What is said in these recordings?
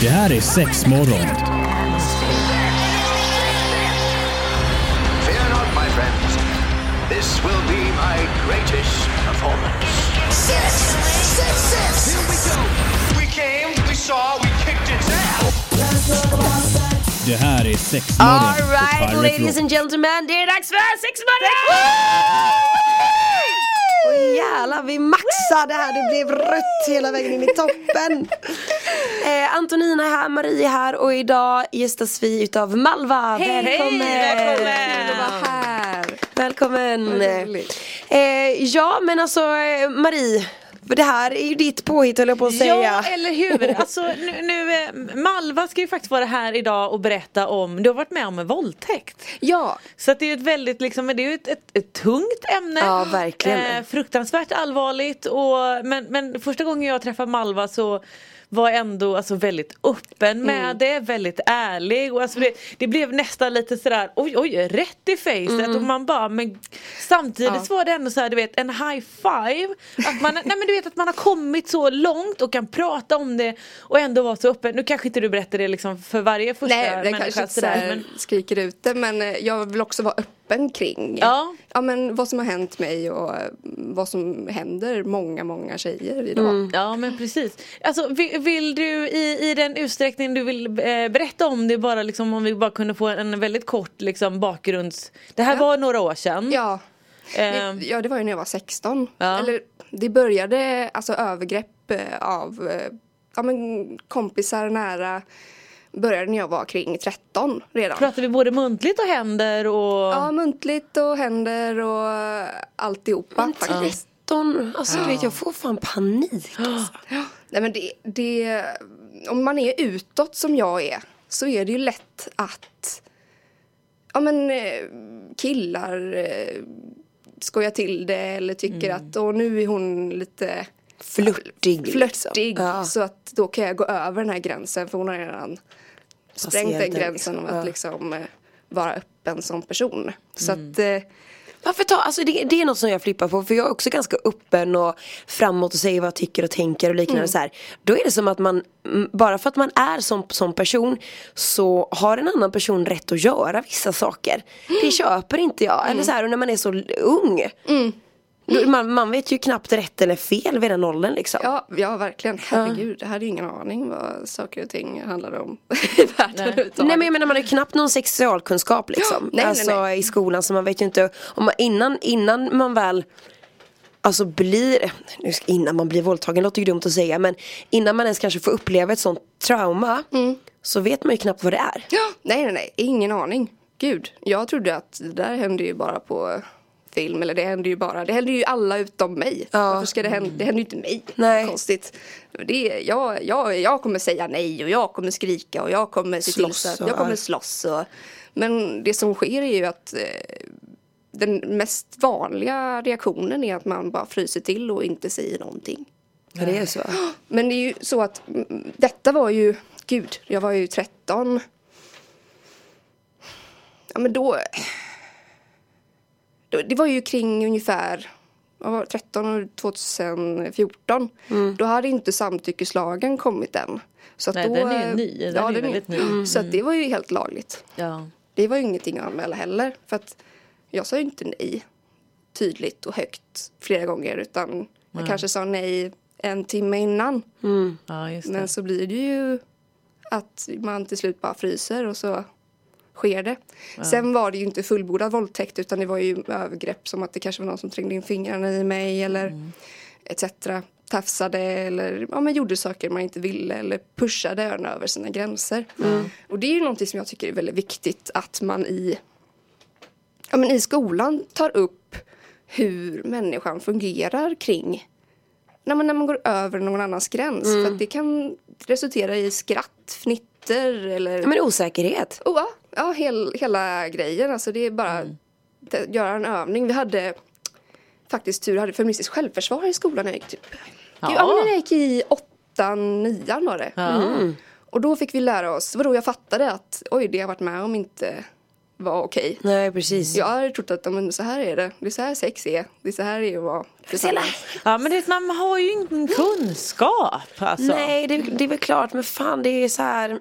Det här är sex morgon. Fear not, my friends. This will be my greatest performance. Six, six, six. Here we go. We came, we saw, we kicked its ass. Det här är sex morgon All på right, Pirate ladies and gentlemen, det är dags för sexmorgon! Åh jävlar, vi maxade här, det blev rött hela vägen in i toppen. Eh, Antonina är här, Marie är här och idag gästas vi utav Malva. välkommen! välkommen! att vara här. Välkommen! Eh, ja men alltså eh, Marie, för det här är ju ditt påhitt höll jag på att säga. Ja eller hur, alltså nu, nu eh, Malva ska ju faktiskt vara här idag och berätta om, du har varit med om en våldtäkt Ja, Så att det är ju ett väldigt liksom, det är ju ett, ett, ett tungt ämne Ja, verkligen. eh, Fruktansvärt allvarligt och, men, men första gången jag träffade Malva så var ändå alltså väldigt öppen med Mm. det, väldigt ärlig och alltså det, det blev nästan lite sådär oj oj rätt i facet Mm. och man bara men samtidigt var det ändå så här, du vet en high five att man, nej men du vet att man har kommit så långt och kan prata om det och ändå vara så öppen. Nu kanske inte du berättar det liksom för varje första Nej, människa kanske inte sådär, sådär men skriker ut det men eh, jag vill också vara öppen kring Ja. ja, men vad som har hänt mig och eh, vad som händer många, många tjejer idag. Ja men precis. Alltså vill, vill du i, i den utsträckning du vill eh, berätta om det bara liksom om vi bara kunde få en väldigt kort liksom bakgrunds... Det här Ja. var några år sedan. Ja. Det, ja, det var ju när jag var 16. Ja. Eller det började alltså övergrepp eh, av eh, ja, men kompisar nära började när jag var kring 13 redan. Pratar vi både muntligt och händer och... Ja, muntligt och händer och alltihopa faktiskt. 13, alltså du vet jag får fan panik alltså. Nej men det, det, om man är utåt som jag är så är det ju lätt att ja men eh, killar eh, skojar till det eller tycker att och nu är hon lite Flörtig. flörtig liksom. Ja. så att då kan jag gå över den här gränsen för hon har redan sprängt den gränsen liksom. om att liksom eh, vara öppen som person. Så att eh, Varför ta, alltså det, det är något som jag flippar på för jag är också ganska öppen och framåt och säger vad jag tycker och tänker och liknande så här. Då är det som att man, mm, bara för att man är som, som person så har en annan person rätt att göra vissa saker. Det köper inte jag, eller så här, och när man är så ung. Man, man vet ju knappt rätt eller fel vid den åldern liksom. Ja, ja verkligen. Herregud, jag hade ju ingen aning vad saker och ting handlade om i världen överhuvudtaget. Nej men jag menar man har ju knappt någon sexualkunskap liksom. nej, nej, alltså nej. i skolan så man vet ju inte om man, innan, innan man väl Alltså blir, innan man blir våldtagen låter ju dumt att säga men innan man ens kanske får uppleva ett sånt trauma Mm. så vet man ju knappt vad det är. Ja, nej, nej, nej, ingen aning. Gud, jag trodde att det där hände ju bara på film eller det hände ju bara, det hände ju alla utom mig. Ja. Varför ska det hända, det hände ju inte mig. Nej. Konstigt. Det, jag, jag, jag kommer säga nej och jag kommer skrika och jag kommer se till så att jag kommer slåss. Och, men det som sker är ju att eh, den mest vanliga reaktionen är att man bara fryser till och inte säger någonting. Ja, det är så. Men det är ju så att mm, detta var ju, gud, jag var ju 13. Ja men då det var ju kring ungefär jag var 13 och 2014. Då hade inte samtyckeslagen kommit än. Så att Nej, då, den är ju ny. Den är ju väldigt ny. Mm. Så det var ju helt lagligt. Ja. Det var ju ingenting att anmäla heller. För att jag sa ju inte nej tydligt och högt flera gånger. Utan jag kanske sa nej en timme innan. ja, just det. Men så blir det ju att man till slut bara fryser och så sker det. Sen var det ju inte fullbordad våldtäkt utan det var ju övergrepp som att det kanske var någon som trängde in fingrarna i mig eller Mm. etc. Tafsade eller ja, men gjorde saker man inte ville eller pushade ön över sina gränser. Och det är ju någonting som jag tycker är väldigt viktigt att man i, ja, men i skolan tar upp hur människan fungerar kring när man, när man går över någon annans gräns. För att det kan resultera i skratt, fnitter eller Ja, men osäkerhet. Oh, ja, ja hel, hela grejen. Alltså det är bara det, göra en övning. Vi hade faktiskt tur, hade feministiskt självförsvar i skolan när jag gick typ. Ja. Ja, men när jag gick i åttan, nian var det. Ja. Och då fick vi lära oss, vadå jag fattade att oj det jag varit med om inte var okej. Nej precis. Jag har trott att ja, men så här är det. Det är så här sex är. Det är så här är att vara tillsammans. Ja men det, man har ju ingen kunskap alltså. Nej det, det är väl klart men fan det är så här.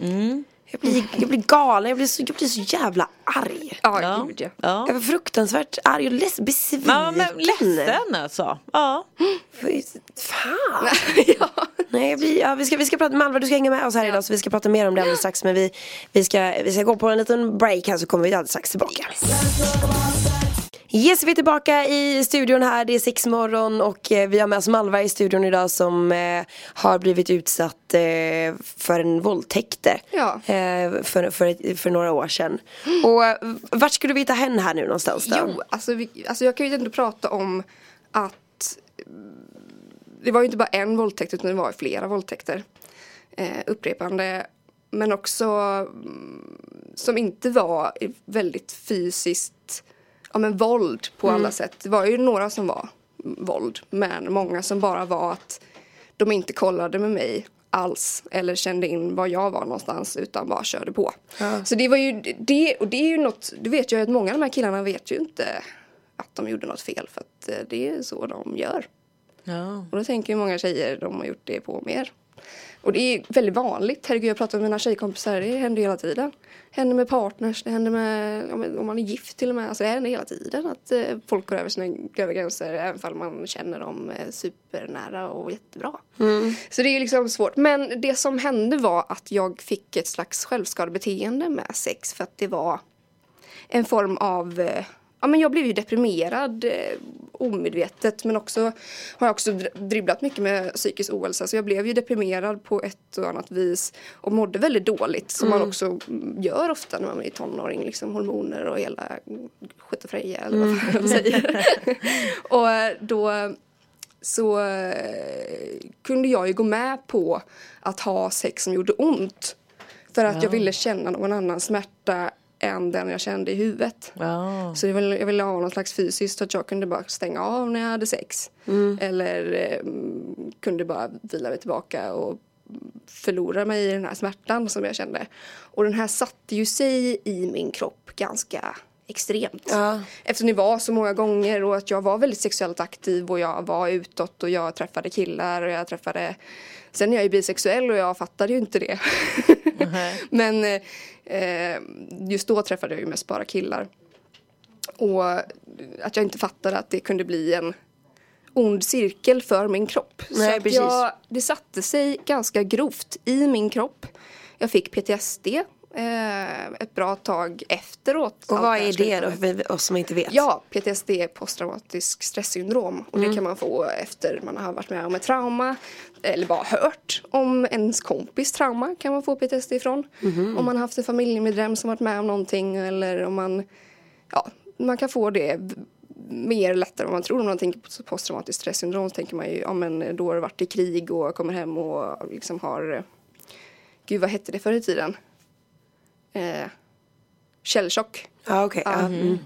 Mm. Jag, blir, jag blir galen, jag blir, så, jag blir så jävla arg. Ja, Ja. gud ja. Ja. Jag var fruktansvärt arg och leds, besviken. Ja, men ledsen alltså. Ja. Fan. ja. Nej, jag blir, ja, vi, ska, vi ska prata med Alva, du ska hänga med oss här idag så vi ska prata mer om det alldeles strax. Men vi, vi, ska, vi ska gå på en liten break här så kommer vi alldeles strax tillbaka. Yes, vi är tillbaka i studion här. Det är sex morgon och eh, vi har med oss Malva i studion idag som eh, har blivit utsatt eh, för en våldtäkt Ja. eh, för, för, för några år sedan. Och vart skulle vi ta henne här nu någonstans då? Jo, alltså, vi, alltså jag kan ju ändå prata om att mm, det var ju inte bara en våldtäkt utan det var flera våldtäkter. Upprepande. Men också mm, som inte var väldigt fysiskt, ja men våld på alla sätt. Det var ju några som var våld. Men många som bara var att de inte kollade med mig alls eller kände in var jag var någonstans utan bara körde på. Så det var ju det och det är ju något, det vet jag att många av de här killarna vet ju inte att de gjorde något fel för att eh, det är så de gör. Ja. Och då tänker ju många tjejer de har gjort det på mer. Och det är väldigt vanligt. Herregud jag pratar med mina tjejkompisar. Det händer hela tiden. Det händer med partners. Det händer med om man är gift till och med. Alltså det händer hela tiden att eh, folk går över sina över gränser. Även om man känner dem eh, supernära och jättebra. Så det är liksom svårt. Men det som hände var att jag fick ett slags självskadebeteende med sex. För att det var en form av eh, Ja men jag blev ju deprimerad eh, omedvetet men också har jag också dr- dribblat mycket med psykisk ohälsa så jag blev ju deprimerad på ett och annat vis och mådde väldigt dåligt som man också mm, gör ofta när man är tonåring liksom hormoner och hela skitafreja eller vad fan man säger. och eh, då så eh, kunde jag ju gå med på att ha sex som gjorde ont. För att jag ville känna någon annan smärta än den jag kände i huvudet. Ja. Så jag ville, jag ville ha någon slags fysiskt så att jag kunde bara stänga av när jag hade sex. Eller eh, mm, kunde bara vila mig tillbaka och förlora mig i den här smärtan som jag kände. Och den här satte ju sig i min kropp ganska extremt. Ja. Eftersom det var så många gånger och att jag var väldigt sexuellt aktiv och jag var utåt och jag träffade killar och jag träffade Sen är jag ju bisexuell och jag fattade ju inte det. Men eh, just då träffade jag ju mest bara killar. Och att jag inte fattade att det kunde bli en ond cirkel för min kropp. Nej, så precis. jag, det satte sig ganska grovt i min kropp. Jag fick PTSD ett bra tag efteråt. Och vad är det då för oss som inte vet? Ja, PTSD är posttraumatisk stresssyndrom och Mm. det kan man få efter man har varit med om ett trauma eller bara hört om ens kompis trauma kan man få PTSD ifrån. Mhm. Om man har haft en familjemedlem som varit med om någonting eller om man ja, man kan få det mer lättare om man tror om man tänker på posttraumatiskt stresssyndrom så tänker man ju ja men då har du varit i krig och kommer hem och liksom har gud vad hette det förr i tiden? Eh, källchock Ja, okej. ja. Mm.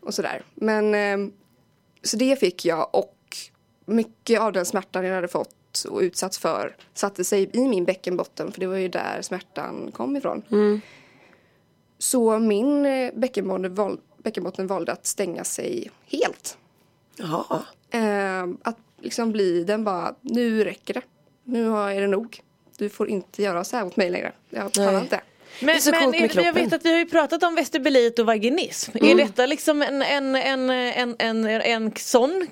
och sådär. Men eh, så det fick jag och mycket av den smärtan jag hade fått och utsatts för satte sig i min bäckenbotten för det var ju där smärtan kom ifrån. Så min eh, bäckenbotten, val, bäckenbotten valde att stänga sig helt. Jaha. Eh, att liksom bli den bara, nu räcker det. Nu är det nog. Du får inte göra så här mot mig längre. Jag pallar inte. Men, men är, jag vet att vi har ju pratat om vestibulit och vaginism. Är detta liksom en, en, en, en, en, en sån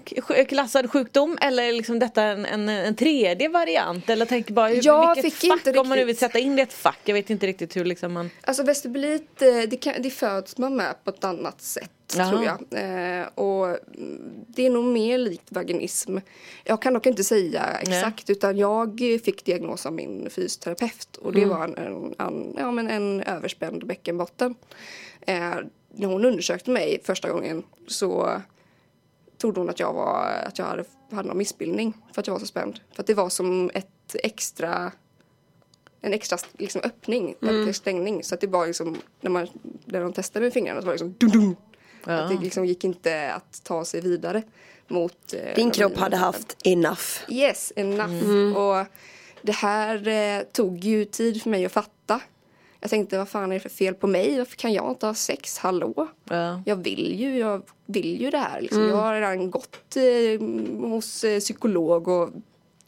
klassad sjukdom eller är liksom detta en, en, en tredje variant? Eller tänker bara hur, Jag vilket fick fack inte om man nu vill sätta in det i ett fack. Jag vet inte riktigt hur liksom man... Alltså vestibulit, eh, det, kan, det föds man med på ett annat sätt Jaha. tror jag. Eh, och mm, det är nog mer likt vaginism. Jag kan dock inte säga exakt utan jag fick diagnos av min fysioterapeut och det var en, en, en, ja, men en överspänd bäckenbotten. Eh, när hon undersökte mig första gången så trodde hon att jag, var, att jag hade, hade någon missbildning för att jag var så spänd. För att det var som ett extra en extra liksom, öppning, en stängning. Så att det var liksom, när, man, när de testade med fingrarna så var det liksom dum, dum. Att det liksom gick inte att ta sig vidare mot eh, Din kropp hade haft enough. Yes, enough. Och det här eh, tog ju tid för mig att fatta. Jag tänkte vad fan är det för fel på mig? Varför kan jag inte ha sex? Hallå? Ja. Jag vill ju, jag vill ju det här. Liksom. Jag har redan gått eh, hos eh, psykolog och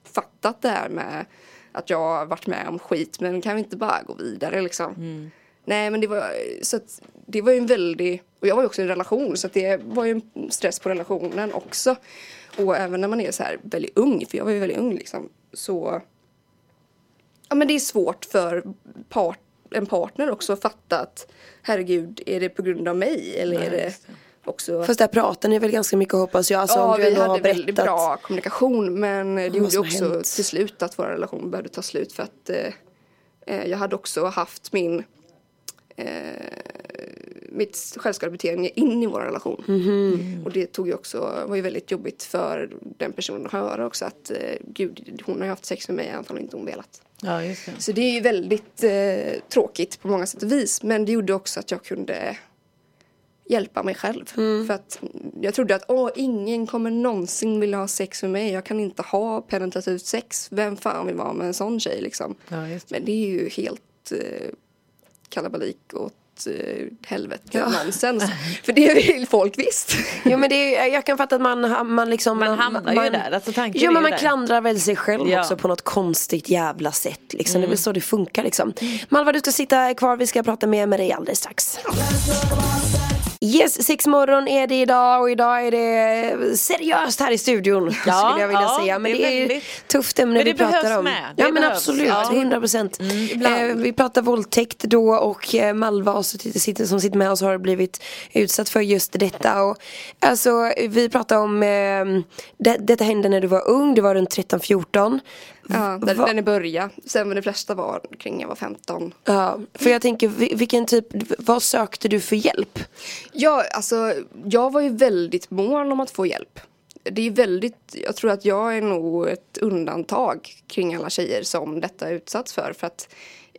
fattat det här med att jag har varit med om skit men kan vi inte bara gå vidare liksom. Nej men det var, så att, det var ju en väldig, och jag var ju också i en relation så att det var ju en stress på relationen också. Och även när man är så här väldigt ung, för jag var ju väldigt ung liksom, så Ja men det är svårt för part, en partner också att fatta att herregud, är det på grund av mig eller är det också Fast där pratar ni väl ganska mycket hoppas jag. Alltså, ja, om du vi hade har väldigt berättat. bra kommunikation men det gjorde ju också hänt. till slut att vår relation behövde ta slut för att eh, eh, jag hade också haft min mitt självskadebeteende in i vår relation. Mhm. Och det tog ju också, var ju väldigt jobbigt för den personen att höra också att eh, gud, hon har ju haft sex med mig, antagligen inte hon velat. Ja, det. Så det är ju väldigt eh, tråkigt på många sätt och vis. Men det gjorde också att jag kunde hjälpa mig själv. Mm. För att jag trodde att åh, ingen kommer någonsin vilja ha sex med mig. Jag kan inte ha penetrativt sex. Vem fan vill vara med en sån tjej liksom. Ja, det. Men det är ju helt eh, kalabalik åt eh, helvete nonsens. För det vill folk visst. Jo men det är, jag kan fatta att man, man liksom Man hamnar ju där, alltså tanken Ja är men man där. klandrar väl sig själv Ja. också på något konstigt jävla sätt liksom. Mm. Det är väl så det funkar liksom. Malva du ska sitta kvar, vi ska prata mer med dig alldeles strax. Yes, sex morgon är det idag och idag är det seriöst här i studion Ja, skulle jag vilja ja, säga. Men det det är är, väldigt- tufft ämne Men vi pratar behövs om. med. Det Ja men behövs. absolut, Ja. 100 procent. Ibland. Eh, vi pratar våldtäkt då och eh, Malva och så som sitter med oss har blivit utsatt för just detta. Och, alltså vi pratar om, eh, det, detta hände när du var ung, du var runt 13-14. Ja, där, Va- där började. Sen men de flesta var kring jag var 15. Ja, för jag tänker, vi- vilken typ, vad sökte du för hjälp? Ja, alltså jag var ju väldigt mån om att få hjälp. Det är väldigt, jag tror att jag är nog ett undantag kring alla tjejer som detta utsatts för. För att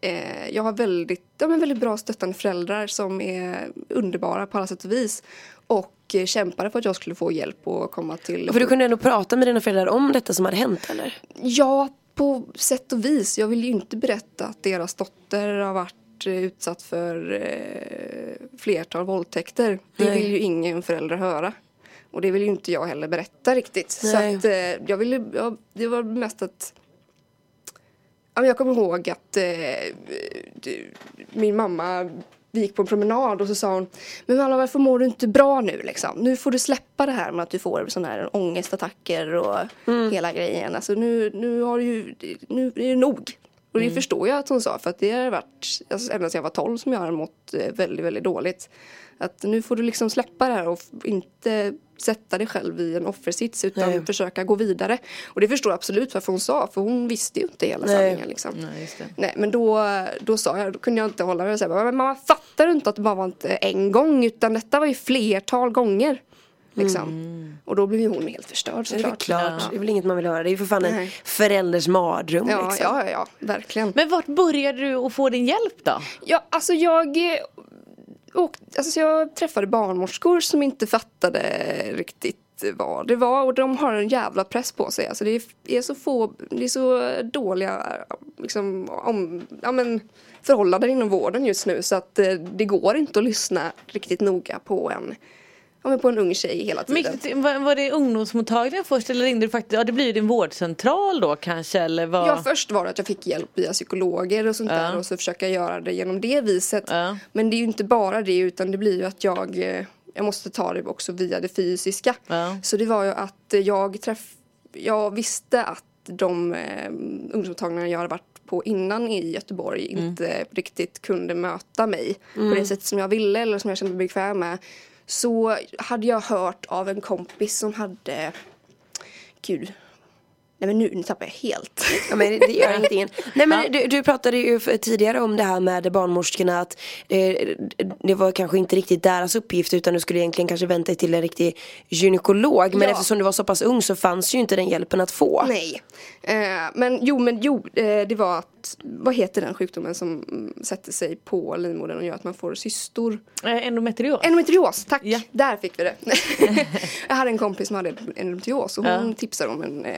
eh, jag har väldigt, ja, men väldigt bra stöttande föräldrar som är underbara på alla sätt och vis. Och eh, kämpade för att jag skulle få hjälp och komma till... För du kunde ändå prata med dina föräldrar om detta som hade hänt eller? Ja, på sätt och vis. Jag vill ju inte berätta att deras dotter har varit eh, utsatt för eh, flertal våldtäkter. Det vill ju ingen förälder höra. Och det vill ju inte jag heller berätta riktigt. Nej. Så att eh, jag ville, ja, det var mest att jag kommer ihåg att eh, min mamma vi gick på en promenad och så sa hon Men Malla varför mår du inte bra nu liksom? Nu får du släppa det här med att du får sådana här ångestattacker och hela grejen. Alltså nu, nu har du ju, nu är det nog. Och det förstår jag att hon sa för att det har varit alltså, ända sedan jag var 12 som jag har mått eh, väldigt, väldigt dåligt. Att nu får du liksom släppa det här och inte sätta dig själv i en offersits utan Nej. försöka gå vidare. Och det förstår jag absolut varför hon sa för hon visste ju inte hela Nej. sanningen liksom. Nej, just det. Nej men då, då sa jag, då kunde jag inte hålla mig och säga men mamma fattar du inte att det bara var inte en gång utan detta var ju flertal gånger. Liksom. Och då blev ju hon helt förstörd Mm. Det är väl såklart. klart, det är väl inget man vill höra. Det är ju för fan en Nej. förälders mardröm Ja, liksom. ja, ja, ja, verkligen. Men vart började du att få din hjälp då? Ja, alltså jag åkte, alltså jag träffade barnmorskor som inte fattade riktigt vad det var och de har en jävla press på sig. Alltså det är, så få, det är så dåliga liksom, om, ja, men, förhållanden inom vården just nu så att eh, det går inte att lyssna riktigt noga på en, ja, men på en ung tjej hela Men tiden. till- Var, var det ungdomsmottagningen först eller ringde du faktiskt, ja det blir ju din vårdcentral då kanske eller vad? Ja, först var det att jag fick hjälp via psykologer och sånt Ja. där och så försöka göra det genom det viset. Ja. Men det är ju inte bara det utan det blir ju att jag, eh, jag måste ta det också via det fysiska. Ja. Så det var ju att jag träff, jag visste att de eh, ungdomsmottagningarna jag hade varit på innan i Göteborg inte riktigt kunde möta mig på det sätt som jag ville eller som jag kände mig bekväm med. Så hade jag hört av en kompis som hade, gud, nej men nu, nu tappar jag helt. Ja, men det- det gör ingenting. Nej men du, du pratade ju tidigare om det här med barnmorskorna att eh, det var kanske inte riktigt deras uppgift utan du skulle egentligen kanske vänta dig till en riktig gynekolog. Men Ja. eftersom du var så pass ung så fanns ju inte den hjälpen att få. Nej. Eh, men jo, men jo, eh, det var att, vad heter den sjukdomen som sätter sig på livmodern och gör att man får cystor? Eh, Endometrios? Endometrios, tack! Ja. Där fick vi det. jag hade en kompis som hade endometrios och hon Ja. tipsade om en, eh,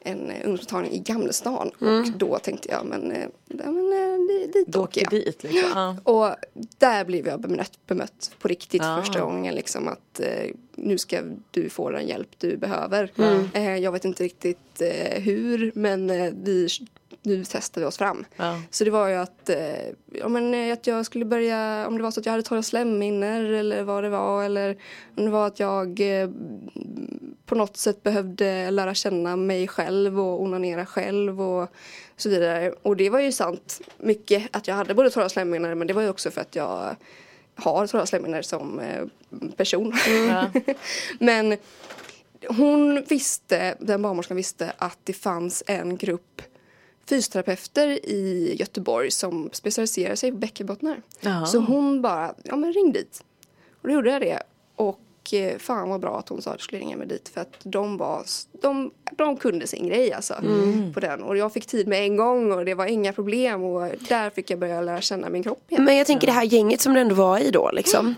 en ungdomsmottagning i Gamlestan. Mm. Och då tänkte jag, men, eh, ja, men eh, di- dit Då åker jag. dit liksom. Ja. Och där blev jag bemött, bemött på riktigt Ah. första gången. Liksom att eh, nu ska du få den hjälp du behöver. Eh, jag vet inte riktigt eh, hur men vi, nu testar vi oss fram. Ja. Så det var ju att, ja, men, att jag skulle börja, om det var så att jag hade torra slemhinnor eller vad det var. Eller om det var att jag på något sätt behövde lära känna mig själv och onanera själv och så vidare. Och det var ju sant mycket att jag hade både torra slemhinnor men det var ju också för att jag har torra slemhinnor som eh, person. Ja. men hon visste, den barnmorskan visste att det fanns en grupp fysioterapeuter i Göteborg som specialiserar sig på bäckenbottnar. Så hon bara, ja men ring dit. Och då gjorde jag det. Och eh, fan vad bra att hon sa att jag skulle ringa mig dit för att de var, de, de kunde sin grej alltså. På den. Och jag fick tid med en gång och det var inga problem och där fick jag börja lära känna min kropp igen. Men jag tänker det här gänget som du ändå var i då liksom.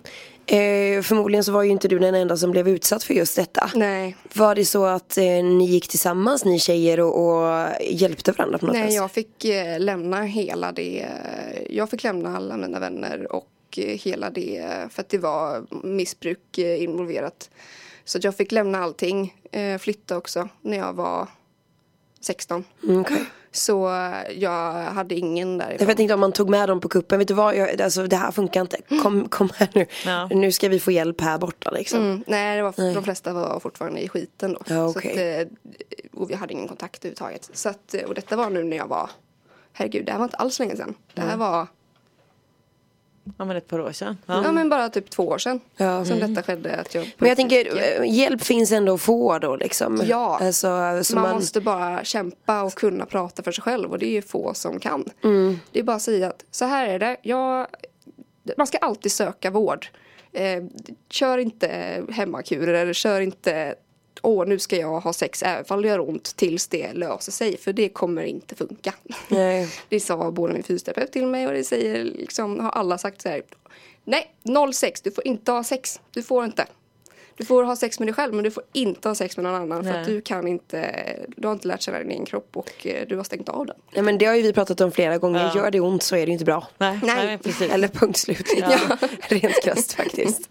Eh, förmodligen så var ju inte du den enda som blev utsatt för just detta. Nej, Var det så att eh, ni gick tillsammans, ni tjejer, och, och hjälpte varandra på något Nej, vis? jag fick eh, lämna hela det. Jag fick lämna alla mina vänner och eh, hela det för att det var missbruk eh, involverat. Så att jag fick lämna allting, eh, flytta också när jag var 16. Mm, okej. Så eh, jag hade ingen därifrån. jag tänkte om man tog med dem på kuppen, vet du vad, jag, alltså, det här funkar inte. Kom, kom här nu. Ja. Nu ska vi få hjälp här borta liksom. Mm, nej, det var, Nej. de flesta var fortfarande i skiten då. Ja, så okej. att, eh, och vi hade ingen kontakt överhuvudtaget. Så att, eh, och detta var nu när jag var, herregud, det här var inte alls länge sedan. Det här var ja men ett par år sedan. Ja. Ja men bara typ två år sedan Ja. som detta skedde. Att jag Men jag tänker, eh, hjälp finns ändå att få då liksom. Ja. Alltså, så man, man, måste bara kämpa och kunna prata för sig själv och det är ju få som kan. Mm. Det är bara att säga att så här är det. Jag, man ska alltid söka vård. Eh, kör inte hemmakurer eller kör inte Åh, nu ska jag ha sex även om det gör ont tills det löser sig. För det kommer inte funka. Nej. Det sa både min fysioterapeut till mig och det säger liksom, har alla sagt så här. Nej, 06, du får inte ha sex. Du får inte. Du får ha sex med dig själv men du får inte ha sex med någon annan för Nej. att du kan inte, du har inte lärt känna din egen kropp och eh, du har stängt av den. Nej men det har ju vi pratat om flera gånger, Ja. gör det ont så är det inte bra. Nej, nej. Nej. men precis. Eller punkt slut. Ja. Rent krasst faktiskt.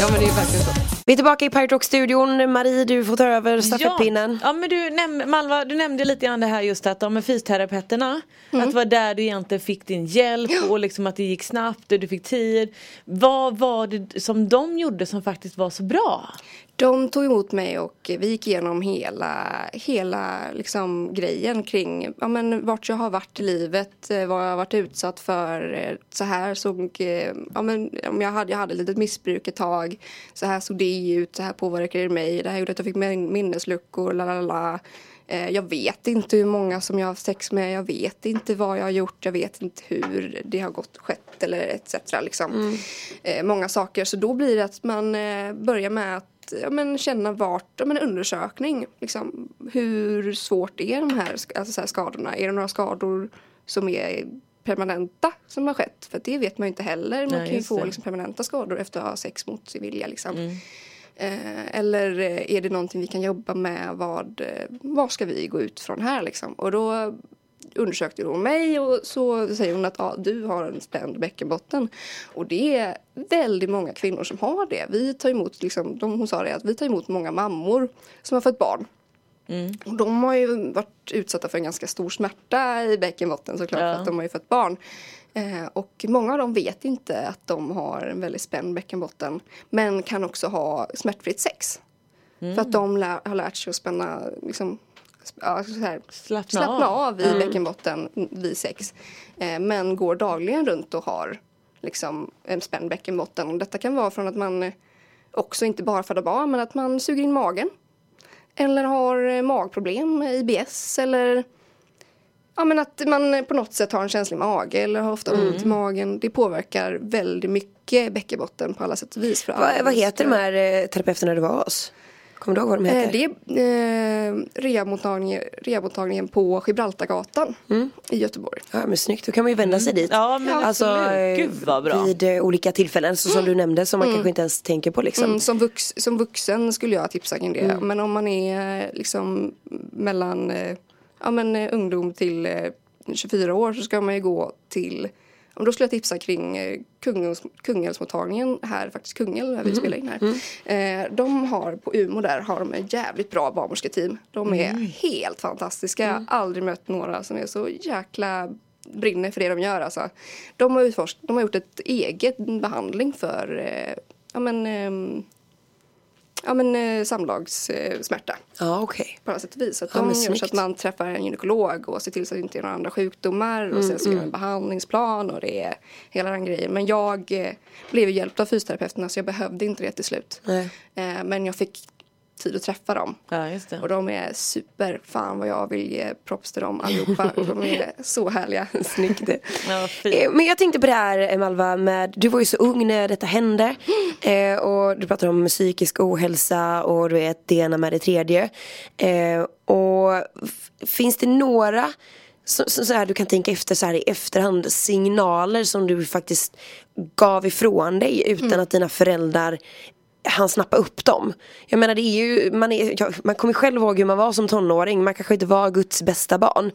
Ja men det är verkligen så. Vi är tillbaka i Pirate Rock-studion. Marie, du får ta över stafettpinnen. Ja, ja men du, näm Malva, du nämnde lite grann det här just att de med fysioterapeuterna Mm. Att det var där du egentligen fick din hjälp och liksom att det gick snabbt och du fick tid Vad var det som de gjorde som faktiskt var så bra? De tog emot mig och vi gick igenom hela, hela liksom, grejen kring ja, men, vart jag har varit i livet, eh, vad jag har varit utsatt för. Eh, så här såg, eh, ja, men, om jag hade, jag hade ett litet missbruk ett tag. Så här såg det ut, så här påverkade det mig. Det här gjorde att jag fick minnesluckor, la la la. Eh, Jag vet inte hur många som jag har haft sex med, jag vet inte vad jag har gjort, jag vet inte hur det har gått, skett eller etc. Liksom. Eh, många saker, så då blir det att man eh, börjar med att ja, men, känna vart, ja, men, en undersökning. Liksom, hur svårt är de här, alltså, så här skadorna? Är det några skador som är permanenta som har skett? För det vet man ju inte heller. Man Nej, kan ju få liksom, permanenta skador efter att ha sex mot sin vilja. Liksom. Eh, eller eh, är det någonting vi kan jobba med? Vad, eh, vad ska vi gå ut från här liksom? Och då undersökte hon mig och så säger hon att ja, du har en spänd bäckenbotten. Och det är väldigt många kvinnor som har det. Vi tar emot, liksom, de, hon sa det, att vi tar emot många mammor som har fått barn. Och de har ju varit utsatta för en ganska stor smärta i bäckenbotten såklart Ja. för att de har ju fått barn. Eh, och många av dem vet inte att de har en väldigt spänd bäckenbotten men kan också ha smärtfritt sex. För att de lär, har lärt sig att spänna, liksom, ja, här, Slappna slappna av. av i bäckenbotten vid sex. Eh, men går dagligen runt och har liksom, en spänd bäckenbotten. Och detta kan vara från att man eh, också inte bara föder barn men att man suger in magen. Eller har magproblem, IBS eller Ja men att man på något sätt har en känslig mage eller har ofta Mm. ont i magen. Det påverkar väldigt mycket bäckenbotten på alla sätt och vis. För alla Vad, heter de här eh, terapeuterna du var hos? Kommer du ihåg vad de Eh, heter? det är eh, rehabmottagningen, rehabmottagningen på Gibraltargatan Mm. i Göteborg. Ja men snyggt, då kan man ju vända sig dit. Ja, men alltså, absolut. eh, Gud, vad bra. Vid eh, olika tillfällen, så som du nämnde, som man kanske inte ens tänker på liksom. Mm, som, vux, som vuxen skulle jag tipsa kring det. Mm. Men om man är eh, liksom mellan eh, ja, men, eh, ungdom till eh, 24 år så ska man ju gå till om då skulle jag tipsa kring eh, Kungälvs, Kungälvsmottagningen här, faktiskt Kungälv, där vi Mm. spelar in här. Eh, de har på Umo där har de ett jävligt bra barnmorsketeam. De är helt fantastiska. Jag har aldrig mött några som är så jäkla brinner för det de gör alltså. De har, utforsk- de har gjort ett eget behandling för eh, ja, men, ehm, ja, men, eh, samlagssmärta Ja okej. på alla sätt och vis. Så att Ja, de gör så snyggt. att man träffar en gynekolog och ser till så att det inte är några andra sjukdomar och sen så gör man en behandlingsplan och det är hela den grejen. Men jag eh, blev hjälpt av fysioterapeuterna så jag behövde inte det till slut. Nej. Eh, men jag fick tid att träffa dem. Ja. Och de är super, fan vad jag vill ge props till dem allihopa. De är så härliga. Snyggt. Ja. Eh, Men jag tänkte på det här eh, Malva, med, du var ju så ung när detta hände eh, och du pratade om psykisk ohälsa och du vet det ena med det tredje. Och finns det några så, så, så här, du kan tänka efter så här i efterhand signaler som du faktiskt gav ifrån dig utan att dina föräldrar han snappa upp dem. Jag menar det är ju, man, är, ja, man kommer själv ihåg hur man var som tonåring, man kanske inte var Guds bästa barn.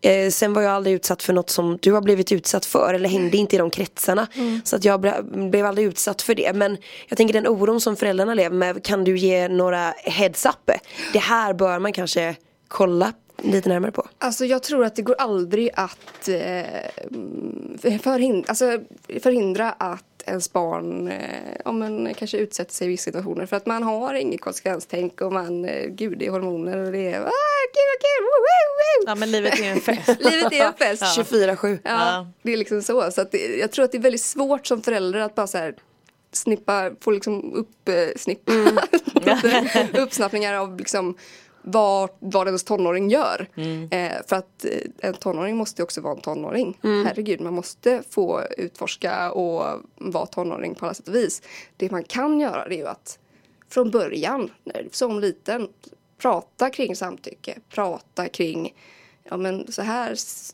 Eh, sen var jag aldrig utsatt för något som du har blivit utsatt för eller hängde inte i de kretsarna. Så att jag ble, blev aldrig utsatt för det. Men jag tänker den oron som föräldrarna lever med, kan du ge några heads up? Det här bör man kanske kolla lite närmare på. Alltså jag tror att det går aldrig att eh, förhindra, alltså, förhindra att ens barn eh, om man kanske utsätter sig i vissa situationer för att man har inget konsekvenstänk och man, eh, gud det är hormoner och det är ah, kul, kul, woo, woo. Ja, men livet är en fest. Livet är en fest. 24-7. Ja, Ja. det är liksom så. så att det, jag tror att det är väldigt svårt som förälder att bara så här snippa, få liksom upp, eh, snippa, uppsnappningar av liksom vad, vad ens tonåring gör. Eh, för att eh, en tonåring måste också vara en tonåring. Herregud, man måste få utforska och vara tonåring på alla sätt och vis. Det man kan göra det är ju att från början, som liten, prata kring samtycke. Prata kring Ja men så här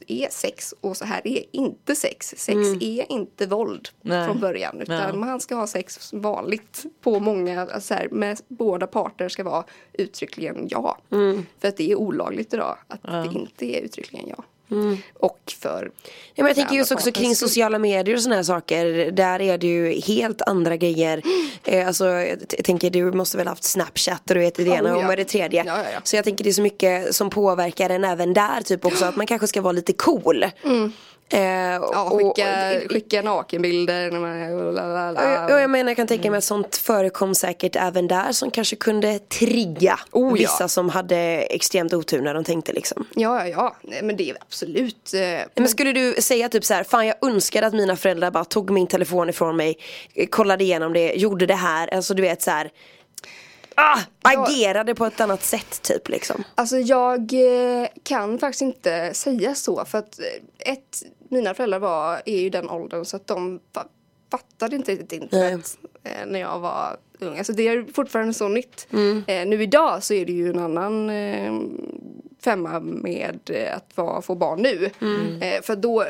är sex och så här är inte sex. Sex är inte våld Nej. från början. Utan Ja. man ska ha sex vanligt på många, så här, med båda parter ska vara uttryckligen ja. För att det är olagligt idag att det inte är uttryckligen ja. Och för Ja, men jag tänker just också kring skull. sociala medier och sådana här saker. Där är det ju helt andra grejer. Eh, alltså, jag tänker du måste väl ha haft Snapchat och du vet det Oh, ena och ja. med det tredje. Ja, ja. Så jag tänker det är så mycket som påverkar en även där. Typ också att man kanske ska vara lite cool. Eh, Ja, skicka, och- skicka nakenbilder och och jag, jag menar jag kan tänka mig att sånt förekom säkert även där som kanske kunde trigga Oh, ja. vissa som hade extremt otur när de tänkte liksom. Ja, ja, ja. Nej, men det är absolut. eh, Men skulle du säga typ så här, fan jag önskar att mina föräldrar bara tog min telefon ifrån mig, kollade igenom det, gjorde det här, alltså du vet så här. Ah, agerade på ett annat sätt typ liksom. Alltså jag eh, kan faktiskt inte säga så för att eh, ett, mina föräldrar var, är ju den åldern så att de fa- fattade inte riktigt internet eh, när jag var ung. Alltså det är fortfarande så nytt. Eh, nu idag så är det ju en annan eh, femma med att vara, få barn nu. Eh, för då,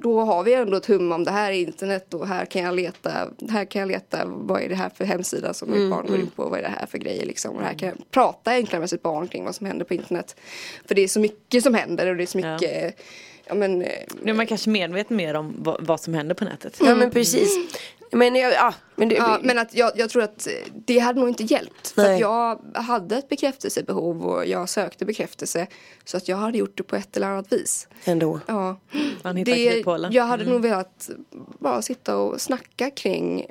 då har vi ändå ett hum om det här är internet och här kan jag leta, här kan jag leta vad är det här för hemsida som mitt barn går in på, vad är det här för grejer liksom. Och här kan jag prata enklare med sitt barn kring vad som händer på internet. För det är så mycket som händer och det är så mycket, ja, men eh, Nu är man kanske medveten mer om vad, vad som händer på nätet. Ja men precis. Men, jag, ja, men, det, Ja, men att jag, jag tror att eh, det hade nog inte hjälpt. För att jag hade ett bekräftelsebehov och jag sökte bekräftelse. Så att jag hade gjort det på ett eller annat vis. ändå. Ja. Man hittar Det, kryphålen. jag hade nog velat bara sitta och snacka kring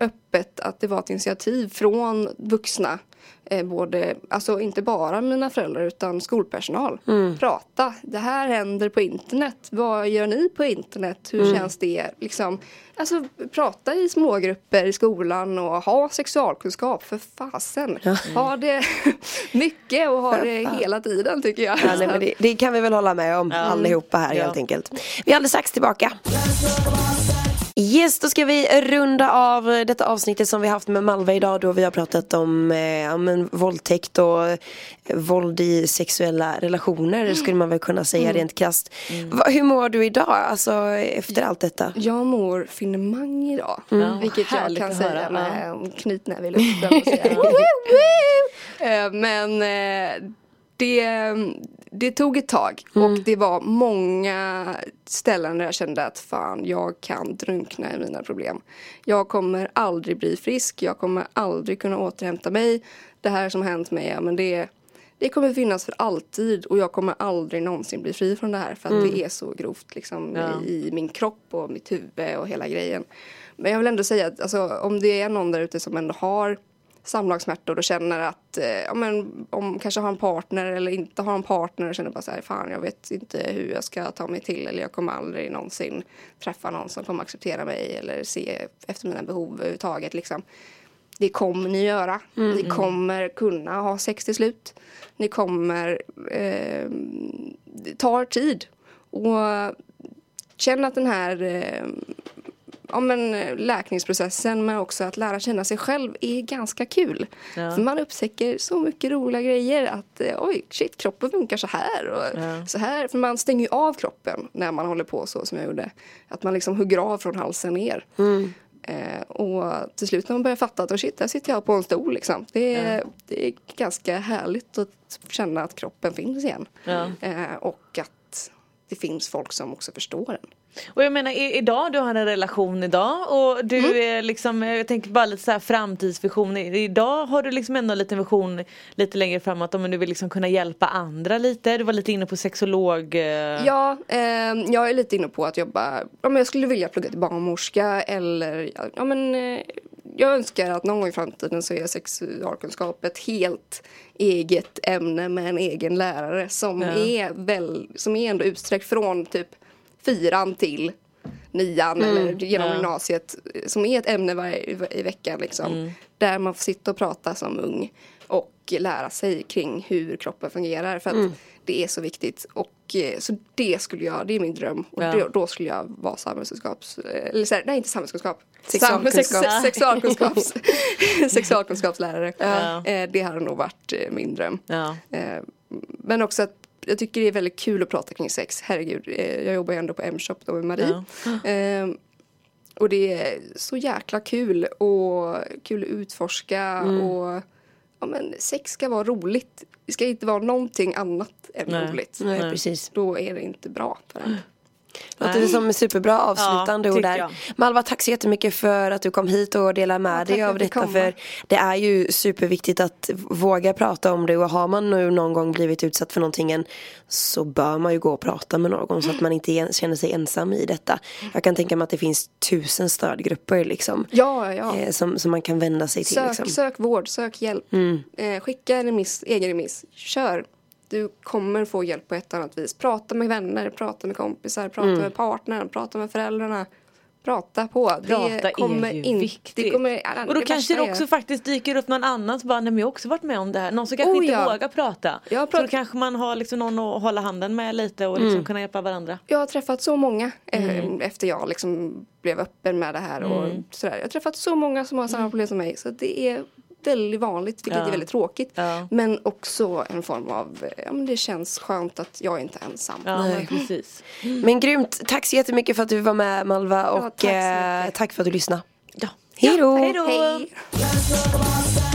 öppet att det var ett initiativ från vuxna. Eh, både, alltså inte bara mina föräldrar utan skolpersonal. Prata, det här händer på internet. Vad gör ni på internet? Hur känns det? Liksom, alltså prata i smågrupper i skolan och ha sexualkunskap för fasen. Ha det mycket och ha det hela tiden tycker jag. Ja, nej, det, det kan vi väl hålla med om allihopa här Ja. helt enkelt. Vi är alldeles strax tillbaka. Yes, då ska vi runda av detta avsnittet som vi haft med Malva idag då vi har pratat om eh, ja, men, våldtäkt och eh, våld i sexuella relationer skulle man väl kunna säga rent krasst. Va, hur mår du idag, alltså efter allt detta? Jag mår finemang idag. Ja, vilket jag härligt kan att säga höra, med en knytnäve i luften. Eh, Men eh, det, det tog ett tag och det var många ställen där jag kände att fan jag kan drunkna i mina problem. Jag kommer aldrig bli frisk, jag kommer aldrig kunna återhämta mig. Det här som hänt mig, ja, men det, det kommer finnas för alltid och jag kommer aldrig någonsin bli fri från det här för att det är så grovt liksom, Ja. i, i min kropp och mitt huvud och hela grejen. Men jag vill ändå säga att alltså, om det är någon där ute som ändå har samlagssmärtor och känner att eh, ja, men, om kanske har en partner eller inte har en partner och känner bara så här fan jag vet inte hur jag ska ta mig till eller jag kommer aldrig någonsin träffa någon som kommer acceptera mig eller se efter mina behov överhuvudtaget liksom. Det kommer ni göra. Ni kommer kunna ha sex till slut. Ni kommer eh, det tar tid. Och känn att den här eh, ja, men, eh, läkningsprocessen men också att lära känna sig själv är ganska kul. Ja. Man upptäcker så mycket roliga grejer att eh, oj shit kroppen funkar så här och Ja. så här. För man stänger ju av kroppen när man håller på så som jag gjorde. Att man liksom hugger av från halsen ner. Eh, och till slut när man börjar fatta att oh shit, där sitter jag på en stol liksom. Det är, det är ganska härligt att känna att kroppen finns igen. Ja. Eh, och att det finns folk som också förstår en. Och jag menar idag, du har en relation idag och du Mm. är liksom, jag tänker bara lite så här framtidsvision. Idag har du liksom ändå en liten vision lite längre framåt om du vill liksom kunna hjälpa andra lite. Du var lite inne på sexolog. eh, Ja, eh, jag är lite inne på att jobba, ja, men jag skulle vilja plugga till barnmorska eller ja, men, eh, jag önskar att någon gång i framtiden så är sexualkunskap ett helt eget ämne med en egen lärare som Ja. är väl, som är ändå utsträckt från typ fyran till nian eller genom ja. gymnasiet eh, som är ett ämne varje i veckan liksom. Där man får sitta och prata som ung och lära sig kring hur kroppen fungerar för att det är så viktigt. Och eh, så det skulle jag, det är min dröm. Och Ja. det, då skulle jag vara samhällskunskaps, eh, eller här, nej inte samhällskunskap. Sexualkunskap. Sam- sex- sexualkunskaps, sexualkunskapslärare. Ja. Det hade nog varit min dröm. Men också att jag tycker det är väldigt kul att prata kring sex. Herregud, eh, jag jobbar ju ändå på M-shop då med Marie. Eh, och det är så jäkla kul och kul att utforska Mm. och ja, men sex ska vara roligt. Det ska inte vara någonting annat än Nej. roligt. Nej, precis. Då är det inte bra för en. Låter det som superbra avslutande Ja, ord där. jag. Malva, tack så jättemycket för att du kom hit och delade med Ja, dig av detta. komma. För det är ju superviktigt att våga prata om det och har man nu någon gång blivit utsatt för någonting än, så bör man ju gå och prata med någon så att man inte känner sig ensam i detta. Jag kan tänka mig att det finns tusen stödgrupper liksom. Ja, ja. eh, Som, som man kan vända sig till. Sök, Liksom. sök vård, sök hjälp. Eh, skicka remiss, egen remiss. Kör. Du kommer få hjälp på ett annat vis. Prata med vänner, prata med kompisar, prata med partnern, prata med föräldrarna. Prata på. Prata det kommer är ju inte, viktigt. Det kommer, ja, och då det kanske det är- också faktiskt dyker upp någon annan som bara, nej men jag har också varit med om det här. Någon som kanske Oh, inte ja. vågar prata. Jag har Så prat- då kanske man har liksom någon att hålla handen med lite och liksom kunna hjälpa varandra. Jag har träffat så många eh, Mm. efter jag liksom blev öppen med det här. Och sådär. Jag har träffat så många som har samma problem som mig. Så det är väldigt vanligt, vilket Mm. Ja. är väldigt tråkigt. Ja. Men också en form av, ja men det känns skönt att jag är inte är ensam. Ja men precis. Men grymt, tack så jättemycket för att du var med Malva och tack eh, tack för att du lyssnade. Ja. Hej då! Hej då!